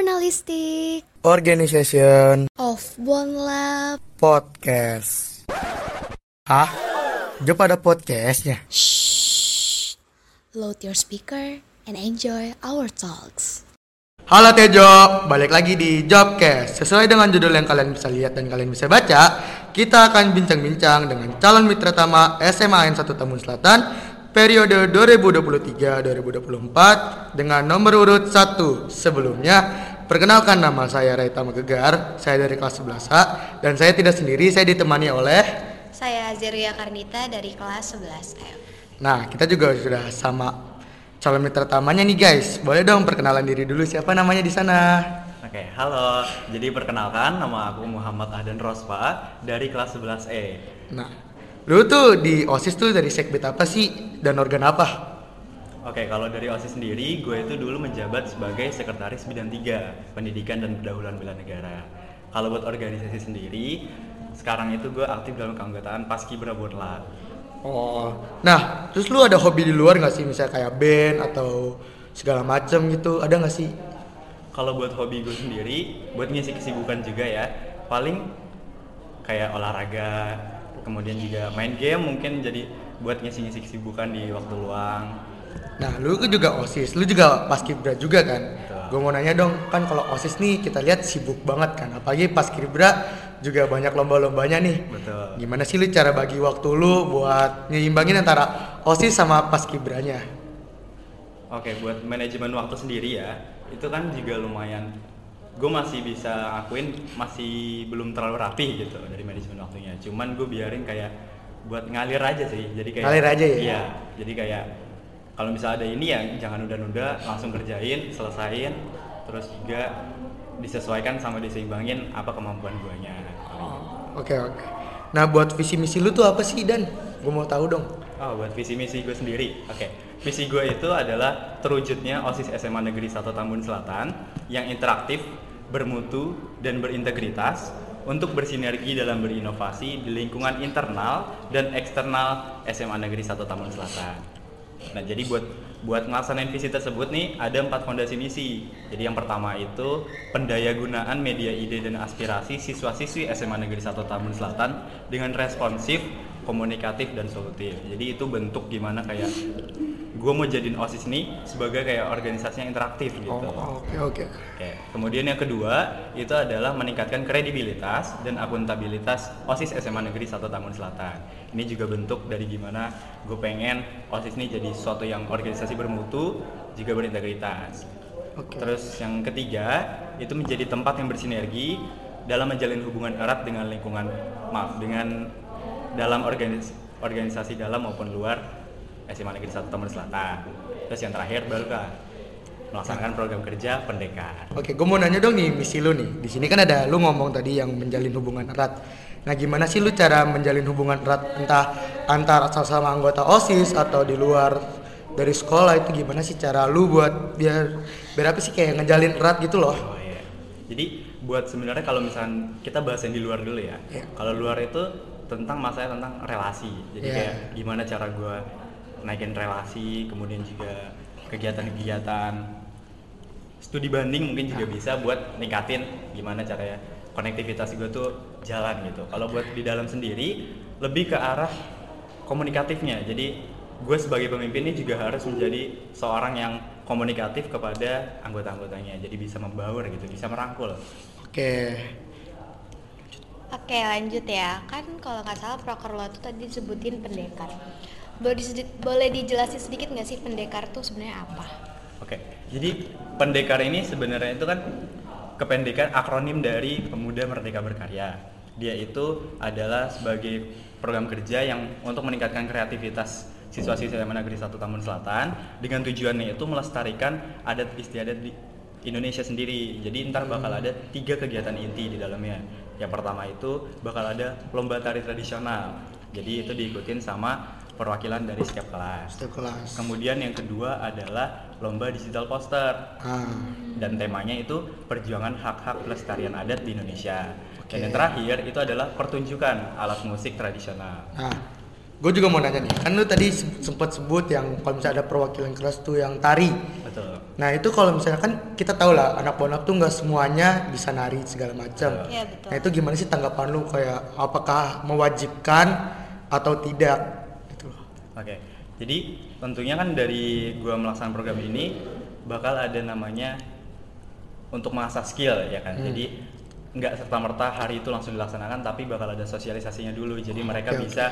Journalistic Organization of One Lab. Podcast. Hah? Udah pada podcastnya? Shh. Load your speaker and enjoy our talks. Halo Tejo, balik lagi di Jobcast. Sesuai dengan judul yang kalian bisa lihat dan kalian bisa baca, kita akan bincang-bincang dengan calon mitra tama SMA N1 Tambun Selatan periode 2023-2024 dengan nomor urut 1. Sebelumnya, perkenalkan nama saya Raita Megegar, saya dari kelas 11A dan saya tidak sendiri, saya ditemani oleh Saya Zeria Karnita dari kelas 11F. Nah, kita juga sudah sama calon mitra tamanya nih guys. Boleh dong perkenalan diri dulu siapa namanya di sana? Oke, halo. Jadi perkenalkan nama aku Muhammad Ahdan Rospa dari kelas 11E. Nah, lu tuh di OSIS tuh dari sekbet apa sih dan organ apa? Oke, kalau dari OSIS sendiri, gue itu dulu menjabat sebagai sekretaris bidang 3, Pendidikan dan Pendahuluan Bela Negara. Kalau buat organisasi sendiri, sekarang itu gue aktif dalam keanggotaan Paskibra Borla. Oh, nah terus lu ada hobi di luar nggak sih misalnya kayak band atau segala macem gitu ada nggak sih? Kalau buat hobi gue sendiri, buat ngisi kesibukan juga ya, paling kayak olahraga, kemudian juga main game mungkin jadi buat ngisi-ngisi kesibukan di waktu luang. Nah, lu juga OSIS, lu juga paskibra juga kan? Gue mau nanya dong, kan kalau OSIS nih kita lihat sibuk banget kan, apalagi paskibra juga banyak lomba-lombanya nih. Betul. Gimana sih lu cara bagi waktu lu buat nyimbangin antara OSIS sama paskibranya? Oke, buat manajemen waktu sendiri ya, itu kan juga lumayan. Gue masih bisa akuin masih belum terlalu rapi gitu dari manajemen waktunya. Cuman gue biarin kayak buat ngalir aja sih. Jadi kayak Ngalir aja ya? Iya. Jadi kayak kalau misalnya ada ini ya jangan nunda-nunda, langsung kerjain, selesain, terus juga disesuaikan sama diseimbangin apa kemampuan guanya. Oke oke. Nah buat visi misi lu tuh apa sih Dan? Gue mau tahu dong. Oh, buat visi misi gue sendiri. Oke. Visi gue itu adalah terwujudnya OSIS SMA Negeri 1 Tambun Selatan yang interaktif, bermutu, dan berintegritas untuk bersinergi dalam berinovasi di lingkungan internal dan eksternal SMA Negeri 1 Tambun Selatan. Nah, jadi buat buat ngelaksanain visi tersebut nih ada empat fondasi misi. Jadi yang pertama itu pendayagunaan media ide dan aspirasi siswa-siswi SMA Negeri 1 Tambun Selatan dengan responsif, komunikatif dan solutif. Jadi itu bentuk gimana kayak gue mau jadiin OSIS ini sebagai kayak organisasi yang interaktif gitu. Oh, Oke oke. Oke. Kemudian yang kedua itu adalah meningkatkan kredibilitas dan akuntabilitas OSIS SMA Negeri 1 Tambun Selatan. Ini juga bentuk dari gimana gue pengen OSIS ini jadi suatu yang organisasi bermutu juga berintegritas. Oke. Terus yang ketiga itu menjadi tempat yang bersinergi dalam menjalin hubungan erat dengan lingkungan maaf dengan dalam organis- organisasi dalam maupun luar SMA Negeri 1 Tambun Selatan. Terus yang terakhir baru kan melaksanakan program kerja pendekar. Oke, gue mau nanya dong nih misi lu nih. Di sini kan ada lu ngomong tadi yang menjalin hubungan erat. Nah, gimana sih lu cara menjalin hubungan erat entah antar sama anggota OSIS atau di luar dari sekolah itu gimana sih cara lu buat biar biar apa sih kayak ngejalin erat gitu loh. Oh iya. Jadi buat sebenarnya kalau misalnya kita bahas yang di luar dulu ya. Iya. Kalau luar itu tentang masalah tentang relasi. Jadi Iya. kayak gimana cara gue naikin relasi, kemudian juga kegiatan-kegiatan studi banding mungkin juga bisa buat ningkatin gimana caranya konektivitas gue tuh jalan gitu. Kalau buat di dalam sendiri lebih ke arah komunikatifnya. Jadi gue sebagai pemimpin ini juga harus menjadi seorang yang komunikatif kepada anggota-anggotanya. Jadi bisa membaur gitu, bisa merangkul. Oke. Oke lanjut ya, kan kalau nggak salah proker lo tuh tadi disebutin pendekar. Boleh, disedi- boleh dijelasin sedikit nggak sih pendekar tuh sebenarnya apa? Oke, jadi pendekar ini sebenarnya itu kan kependekan akronim dari Pemuda Merdeka Berkarya. Dia itu adalah sebagai program kerja yang untuk meningkatkan kreativitas siswa-siswa SMA Negeri 1 Tambun Selatan dengan tujuannya itu melestarikan adat istiadat di Indonesia sendiri. Jadi ntar bakal ada tiga kegiatan inti di dalamnya. Yang pertama itu bakal ada lomba tari tradisional. Jadi itu diikutin sama perwakilan dari setiap kelas. Satu kelas. Kemudian yang kedua adalah lomba digital poster Ah, dan temanya itu perjuangan hak-hak pelestarian adat di Indonesia. Oke. Dan yang terakhir itu adalah pertunjukan alat musik tradisional. nah gue juga mau nanya nih kan lu tadi se- sempat sebut yang kalau misalnya ada perwakilan kelas tuh yang tari. Betul. Nah itu kalau misalnya kan kita tahu lah anak bonap tuh nggak semuanya bisa nari segala macam. Iya, betul. nah itu gimana sih tanggapan lu? Kayak apakah mewajibkan atau tidak? Gitu. Loh Oke, jadi tentunya kan dari gua melaksanakan program ini bakal ada namanya untuk mengasah skill ya kan. Jadi nggak serta merta hari itu langsung dilaksanakan, tapi bakal ada sosialisasinya dulu. Jadi mereka Oke, bisa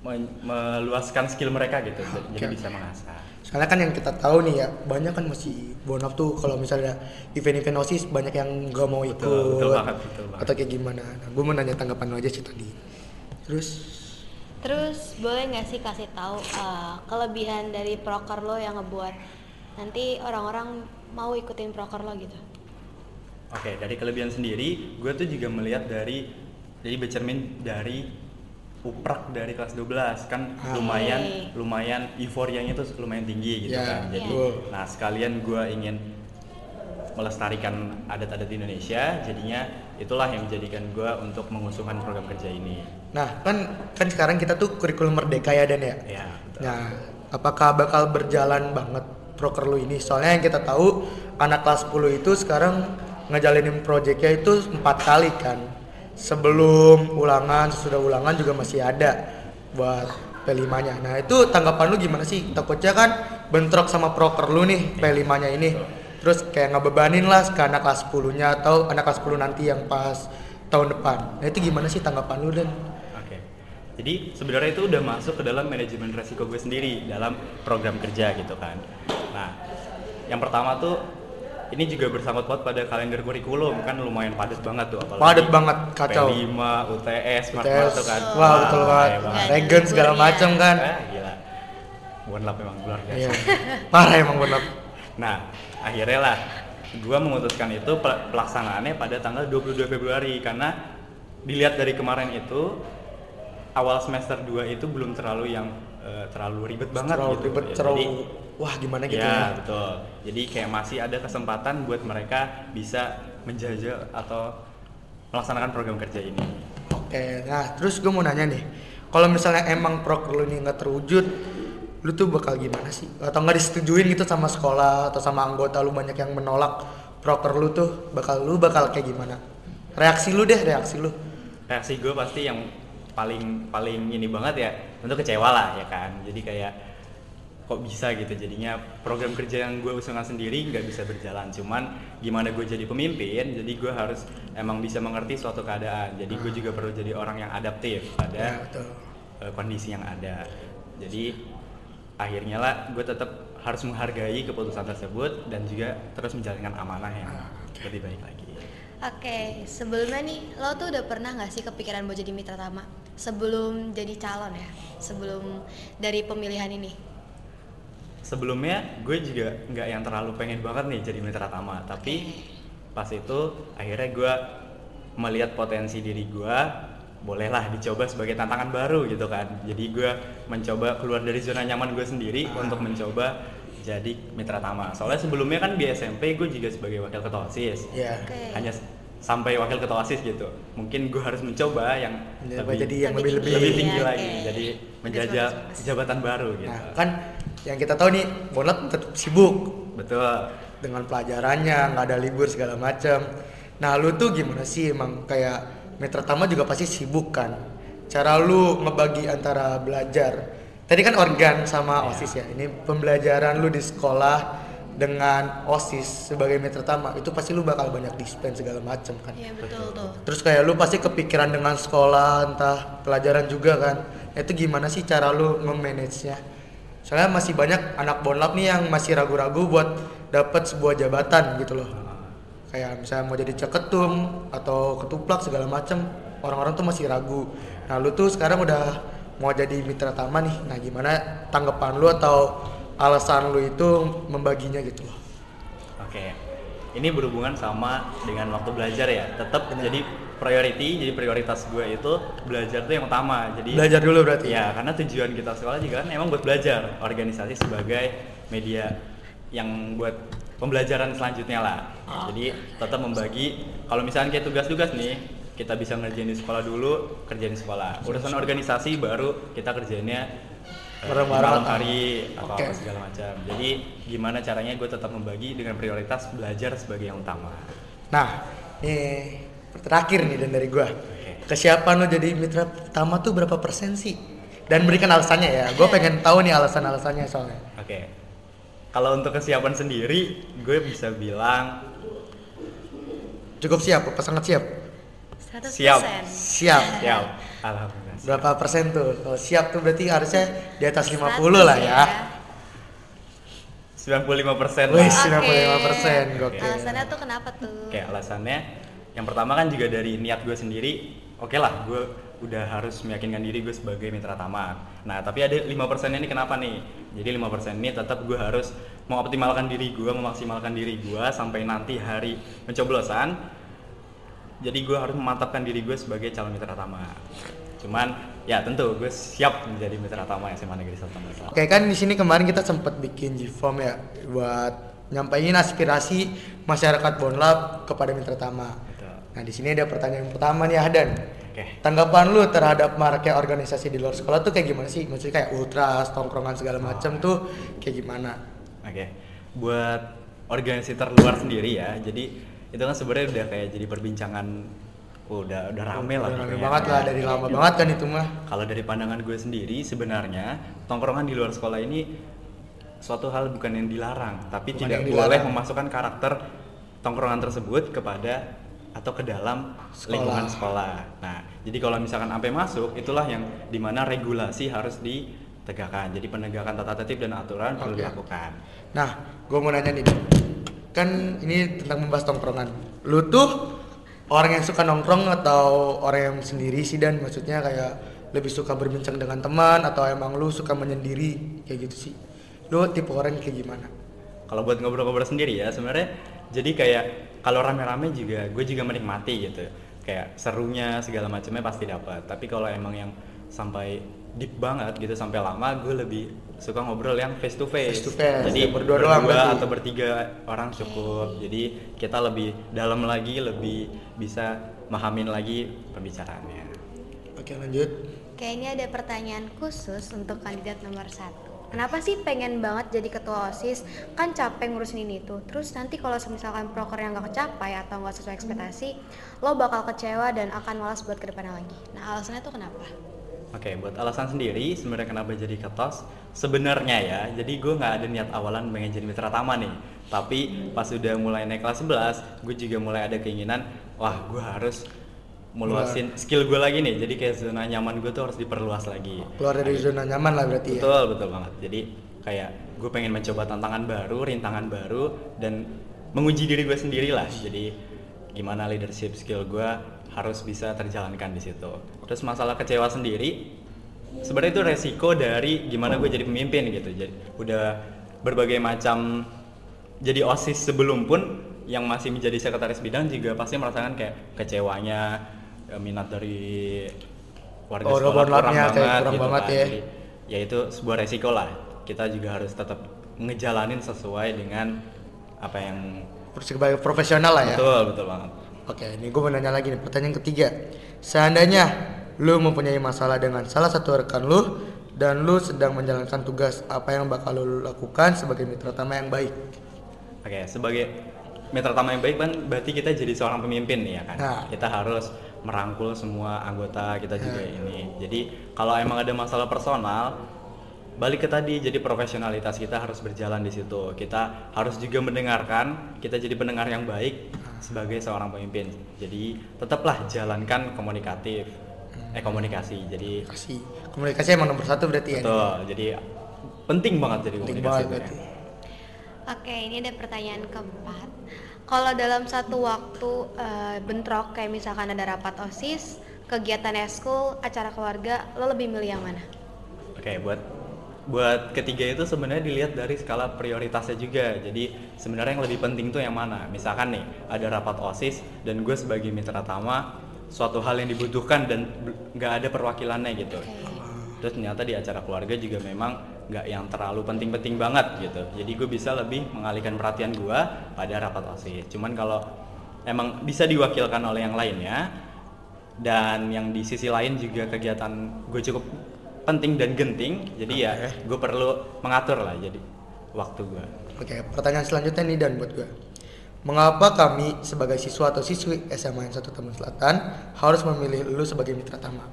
men- meluaskan skill mereka gitu. Jadi Oke, bisa mengasah. soalnya kan yang kita tahu nih ya banyak kan masih bonap tuh kalau misalnya event-event osis banyak yang nggak mau ikut Betul, betul banget, betul banget. atau kayak gimana nah, gue mau nanya tanggapan lu aja sih tadi terus Terus boleh nggak sih kasih tahu eh, kelebihan dari proker lo yang ngebuat nanti orang-orang mau ikutin proker lo gitu? Oke, dari kelebihan sendiri, gue tuh juga melihat dari jadi bercermin dari uprak dari kelas 12 kan Ah. lumayan lumayan euforianya tuh lumayan tinggi gitu Ya, kan. Jadi betul. nah sekalian gue ingin melestarikan adat-adat Indonesia, jadinya itulah yang menjadikan gue untuk mengusungkan program kerja ini. nah kan kan sekarang kita tuh kurikulum merdeka ya dan ya Ya, betul. Nah, apakah bakal berjalan banget proker lu ini? Soalnya yang kita tahu anak kelas 10 itu sekarang ngejalinin proyeknya itu empat kali kan. Sebelum ulangan, sesudah ulangan juga masih ada buat P5-nya. Nah, itu tanggapan lu gimana sih? Takutnya kan bentrok sama proker lu nih P5-nya ini. Terus kayak ngebebanin lah ke anak kelas 10-nya atau anak kelas 10 nanti yang pas tahun depan. Nah, itu gimana sih tanggapan lu dan? Jadi sebenarnya itu udah masuk ke dalam manajemen resiko gue sendiri dalam program kerja gitu kan. Nah, yang pertama tuh ini juga bersangkut paut pada kalender kurikulum kan lumayan padat banget tuh apalagi Padat banget, kacau. P5, UTS, smart UTS, tuh kan. wah, betul banget. Regen segala liburnya. macam kan. Ah, gila. Bonlap memang luar biasa. Iya. Parah emang benar. Nah, akhirnya lah gua memutuskan itu pel- pelaksanaannya pada tanggal 22 Februari karena dilihat dari kemarin itu awal semester 2 itu belum terlalu yang eh, terlalu ribet banget terlalu gitu. ribet, Ya, terlalu jadi- wah gimana gitu ya, ya. betul. Jadi kayak masih ada kesempatan buat mereka bisa menjajal atau melaksanakan program kerja ini. Oke, nah terus gue mau nanya nih, kalau misalnya emang proker lu ini nggak terwujud, lu tuh bakal gimana sih? Atau nggak disetujuin gitu sama sekolah atau sama anggota lu banyak yang menolak proker lu tuh, bakal lu bakal kayak gimana? Reaksi lu deh, reaksi lu. reaksi gue pasti yang paling paling ini banget ya tentu kecewa lah ya kan jadi kayak kok bisa gitu jadinya program kerja yang gue usulkan sendiri nggak bisa berjalan cuman gimana gue jadi pemimpin jadi gue harus emang bisa mengerti suatu keadaan jadi gue juga perlu jadi orang yang adaptif Ya, pada betul. eh, kondisi yang ada jadi akhirnya lah gue tetap harus menghargai keputusan tersebut dan juga terus menjalankan amanah yang lebih baik lagi Oke, sebelumnya nih, lo tuh udah pernah nggak sih kepikiran mau jadi mitra tama? Sebelum jadi calon ya, sebelum dari pemilihan ini. Sebelumnya gue juga nggak yang terlalu pengen banget nih jadi mitra tama tapi pas itu akhirnya gue melihat potensi diri gue bolehlah dicoba sebagai tantangan baru gitu kan. Jadi gue mencoba keluar dari zona nyaman gue sendiri untuk mencoba jadi mitra tama soalnya sebelumnya kan di SMP gue juga sebagai wakil ketua osis. Ya, Oke. hanya sampai wakil ketua osis gitu. Mungkin gue harus mencoba yang Mencoba lebih jadi yang Lebih lebih Iya, tinggi oke. lagi jadi menjajal Bagus, bagus, bagus. jabatan baru gitu. Nah, kan yang kita tahu nih, Bonlat tetap sibuk betul dengan pelajarannya, nggak ada libur segala macam. Nah, lu tuh gimana sih emang kayak mitra tama juga pasti sibuk kan? Cara lu ngebagi antara belajar. Tadi kan organ sama OSIS ya. Ini pembelajaran lu di sekolah dengan OSIS sebagai mitra tama itu pasti lu bakal banyak dispense segala macam kan. Iya betul tuh. Terus kayak lu pasti kepikiran dengan sekolah, entah pelajaran juga kan. Nah, Itu gimana sih cara lu nge-manage-nya? Soalnya masih banyak anak bonlap nih yang masih ragu-ragu buat dapat sebuah jabatan gitu loh. Kayak misalnya mau jadi ceketum atau ketuplak segala macam, orang-orang tuh masih ragu. Nah, lu tuh sekarang udah mau jadi mitra tama nih. Nah, gimana tanggapan lu atau alasan lu itu membaginya gitu loh? Oke, ini berhubungan sama dengan waktu belajar ya. Tetap jadi priority, jadi prioritas gue itu belajar tuh yang utama. Jadi Belajar dulu berarti. Ya, karena tujuan kita sekolah juga kan emang buat belajar. Organisasi sebagai media yang buat pembelajaran selanjutnya lah. Jadi tetap membagi. Kalau misalnya kayak tugas-tugas nih, kita bisa ngerjain di sekolah dulu kerjain di sekolah urusan organisasi baru kita kerjainnya eh, Bareng-bareng. malam hari atau Oke. apa segala macam jadi gimana caranya gue tetap membagi dengan prioritas belajar sebagai yang utama Nah, nih terakhir nih dan dari gua. Oke. Kesiapan lo jadi mitra pertama tuh berapa persen sih? Dan berikan alasannya ya. Gue pengen tahu nih alasan-alasannya soalnya. Oke. Kalau untuk kesiapan sendiri, gue bisa bilang Cukup siap, apa sangat siap? 100%. Siap. Siap. siap. Alhamdulillah. siap. Berapa persen tuh? Kalau siap tuh berarti harusnya di atas 50 lah 100 ya. 95 persen Wih, lah. 95%, gokil. Alasannya tuh kenapa tuh? Oke, alasannya yang pertama kan juga dari niat gue sendiri. Oke lah, gue udah harus meyakinkan diri gue sebagai mitra taman. Nah, tapi ada 5 persennya ini kenapa nih? Jadi 5 persen ini tetap gue harus mengoptimalkan diri gue, memaksimalkan diri gue sampai nanti hari pencoblosan. Jadi gue harus memantapkan diri gue sebagai calon mitra taman. Cuman ya tentu gue siap menjadi mitra taman SMA Negeri 1 Tambun Selatan. Oke kan di sini kemarin kita sempat bikin G-Form ya buat nyampein aspirasi masyarakat Bonlab kepada mitra tama. Nah di sini ada pertanyaan pertama nih Ahdan. Oke. Tanggapan lu terhadap maraknya organisasi di luar sekolah tuh kayak gimana sih? Maksudnya kayak ultras, tongkrongan segala macam tuh kayak gimana? Oke, buat organisasi terluar sendiri ya. Jadi itu kan sebenarnya udah kayak jadi perbincangan oh, udah udah rame lah. Rame banget lah dari lama banget kan itu mah. Kalau dari pandangan gue sendiri sebenarnya tongkrongan di luar sekolah ini suatu hal bukan yang dilarang, tapi Bukan tidak boleh dilarang. memasukkan karakter tongkrongan tersebut kepada atau ke dalam Sekolah. lingkungan sekolah. Nah, jadi kalau misalkan sampai masuk, itulah yang di mana regulasi harus ditegakkan. Jadi penegakan tata tertib dan aturan perlu Oke. dilakukan. Nah, gue mau nanya nih, kan ini tentang membahas tongkrongan. Lu tuh orang yang suka nongkrong atau orang yang sendiri sih dan maksudnya kayak lebih suka berbincang dengan teman atau emang lu suka menyendiri kayak gitu sih? Lu tipe orang kayak gimana? Kalau buat ngobrol-ngobrol sendiri ya sebenarnya jadi kayak kalau rame-rame juga gue juga menikmati gitu. Kayak serunya segala macamnya pasti dapat. Tapi kalau emang yang sampai deep banget gitu sampai lama gue lebih suka ngobrol yang face to face. Face to face, Jadi ya, berdua doang berarti. atau bertiga orang cukup. Jadi kita lebih dalam lagi, lebih bisa mahamin lagi pembicaraannya. Oke lanjut. Kayak ini ada pertanyaan khusus untuk kandidat nomor satu. Kenapa sih pengen banget jadi ketua OSIS? Kan capek ngurusin ini tuh. Terus nanti kalau misalkan proker yang gak kecapai atau nggak sesuai ekspektasi, lo bakal kecewa dan akan malas buat ke depannya lagi. Nah alasannya tuh kenapa? Oke, buat alasan sendiri sebenarnya kenapa jadi ketos sebenarnya ya. Jadi gue nggak ada niat awalan pengen jadi mitra taman nih. Tapi pas udah mulai naik kelas 11, gue juga mulai ada keinginan, wah gue harus meluasin skill gue lagi nih. Jadi kayak zona nyaman gue tuh harus diperluas lagi. Keluar dari zona nyaman lah berarti ya. Betul, betul banget. Jadi kayak gue pengen mencoba tantangan baru, rintangan baru, dan menguji diri gue sendiri lah. Jadi gimana leadership skill gue harus bisa terjalankan di situ. Terus masalah kecewa sendiri, sebenarnya itu resiko dari gimana gue jadi pemimpin gitu. Jadi udah berbagai macam jadi osis sebelum pun yang masih menjadi sekretaris bidang juga pasti merasakan kayak kecewanya eh, minat dari warga Oh, sekolah kurang banget, kayak kurang gitu banget kan. ya. Jadi, ya itu sebuah resiko lah kita juga harus tetap ngejalanin sesuai dengan apa yang Sebagai profesional lah ya. betul betul banget Oke, ini gue mau nanya lagi nih pertanyaan ketiga. Seandainya lu mempunyai masalah dengan salah satu rekan lu dan lu sedang menjalankan tugas, apa yang bakal lu lakukan sebagai mitra utama yang baik? oke sebagai mitra utama yang baik kan berarti kita jadi seorang pemimpin ya kan Nah. kita harus merangkul semua anggota kita juga ini jadi kalau emang ada masalah personal balik ke tadi jadi profesionalitas kita harus berjalan di situ kita harus juga mendengarkan kita jadi pendengar yang baik sebagai seorang pemimpin jadi tetaplah jalankan komunikatif eh komunikasi jadi Kasih komunikasi emang nomor satu berarti ya. betul jadi penting banget jadi Penting komunikasi banget itu ya. berarti. Oke, ini ada pertanyaan keempat. Kalau dalam satu waktu eh, bentrok, kayak misalkan ada rapat OSIS, kegiatan eskul, acara keluarga, lo lebih milih yang mana? Oke, buat buat ketiga itu sebenarnya dilihat dari skala prioritasnya juga. Jadi sebenarnya yang lebih penting tuh yang mana? Misalkan nih ada rapat osis dan gue sebagai mitra tama suatu hal yang dibutuhkan dan nggak ada perwakilannya gitu. Terus ternyata di acara keluarga juga memang nggak yang terlalu penting-penting banget gitu. Jadi gue bisa lebih mengalihkan perhatian gue pada rapat osis. Cuman kalau emang bisa diwakilkan oleh yang lainnya, dan yang di sisi lain juga kegiatan gue cukup penting dan genting jadi ya gue perlu mengatur lah jadi waktu gue Oke, pertanyaan selanjutnya nih dan buat gue. Mengapa kami sebagai siswa atau siswi SMA yang satu Tambun Selatan harus memilih lu sebagai mitra tama?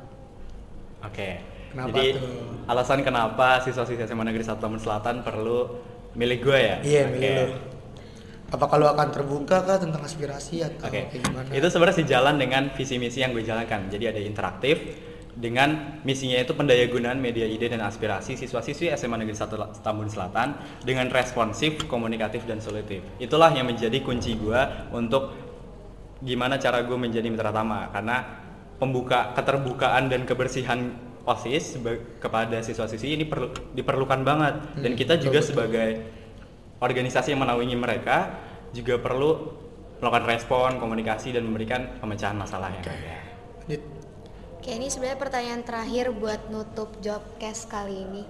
Oke. Kenapa Jadi tuh? alasan kenapa siswa-siswa SMA Negeri 1 Tambun Selatan perlu milih gue ya? Iya, Oke. milih lu. Apakah lu akan terbuka kah tentang aspirasi atau Oke. kayak gimana? Itu sebenarnya sejalan dengan visi misi yang gue jalankan. Jadi ada interaktif dengan misinya itu pendayagunaan media ide dan aspirasi siswa-siswi SMA Negeri 1 Tambun Selatan dengan responsif, komunikatif dan solutif. Itulah yang menjadi kunci gue untuk gimana cara gue menjadi mitra tama karena pembuka keterbukaan dan kebersihan OSIS kepada siswa-siswi ini perlu diperlukan banget dan Hmm, kita juga betul, sebagai organisasi yang menaungi mereka juga perlu melakukan respon, komunikasi dan memberikan pemecahan masalah yang ada. Oke, ini sebenarnya pertanyaan terakhir buat nutup jobcast kali ini.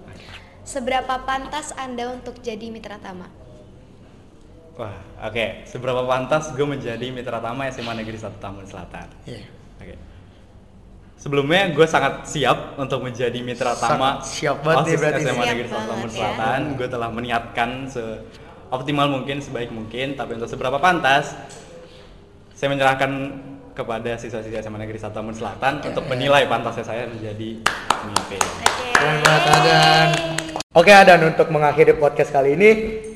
Seberapa pantas Anda untuk jadi mitra tama? Wah, oke. Seberapa pantas gue menjadi mitra tama SMA Negeri 1 Tambun Selatan? Iya. Sebelumnya gue sangat siap untuk menjadi mitra tama Sangat siap banget nih OSIS berarti SMA Negeri 1 Tambun banget ya. Selatan. Gue telah meniatkan se optimal mungkin, sebaik mungkin. Tapi untuk seberapa pantas, saya menyerahkan kepada siswa-siswa SMA Negeri 1 Tambun Selatan untuk menilai pantasnya saya menjadi pemimpin. Oke. Adan. Oke Adan untuk mengakhiri podcast kali ini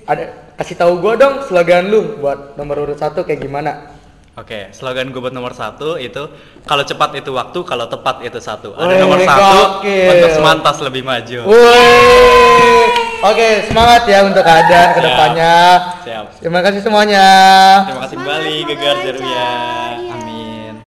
ada kasih tahu gue dong slogan lu buat nomor urut satu kayak gimana? Oke, slogan gue buat nomor satu itu kalau cepat itu waktu, kalau tepat itu satu. Ada Wih, nomor satu gokil. untuk semantas lebih maju. Wih. Oke semangat ya untuk Siap. ke depannya. Siap. Terima kasih semuanya. Terima kasih kembali Gegar. Jaruya.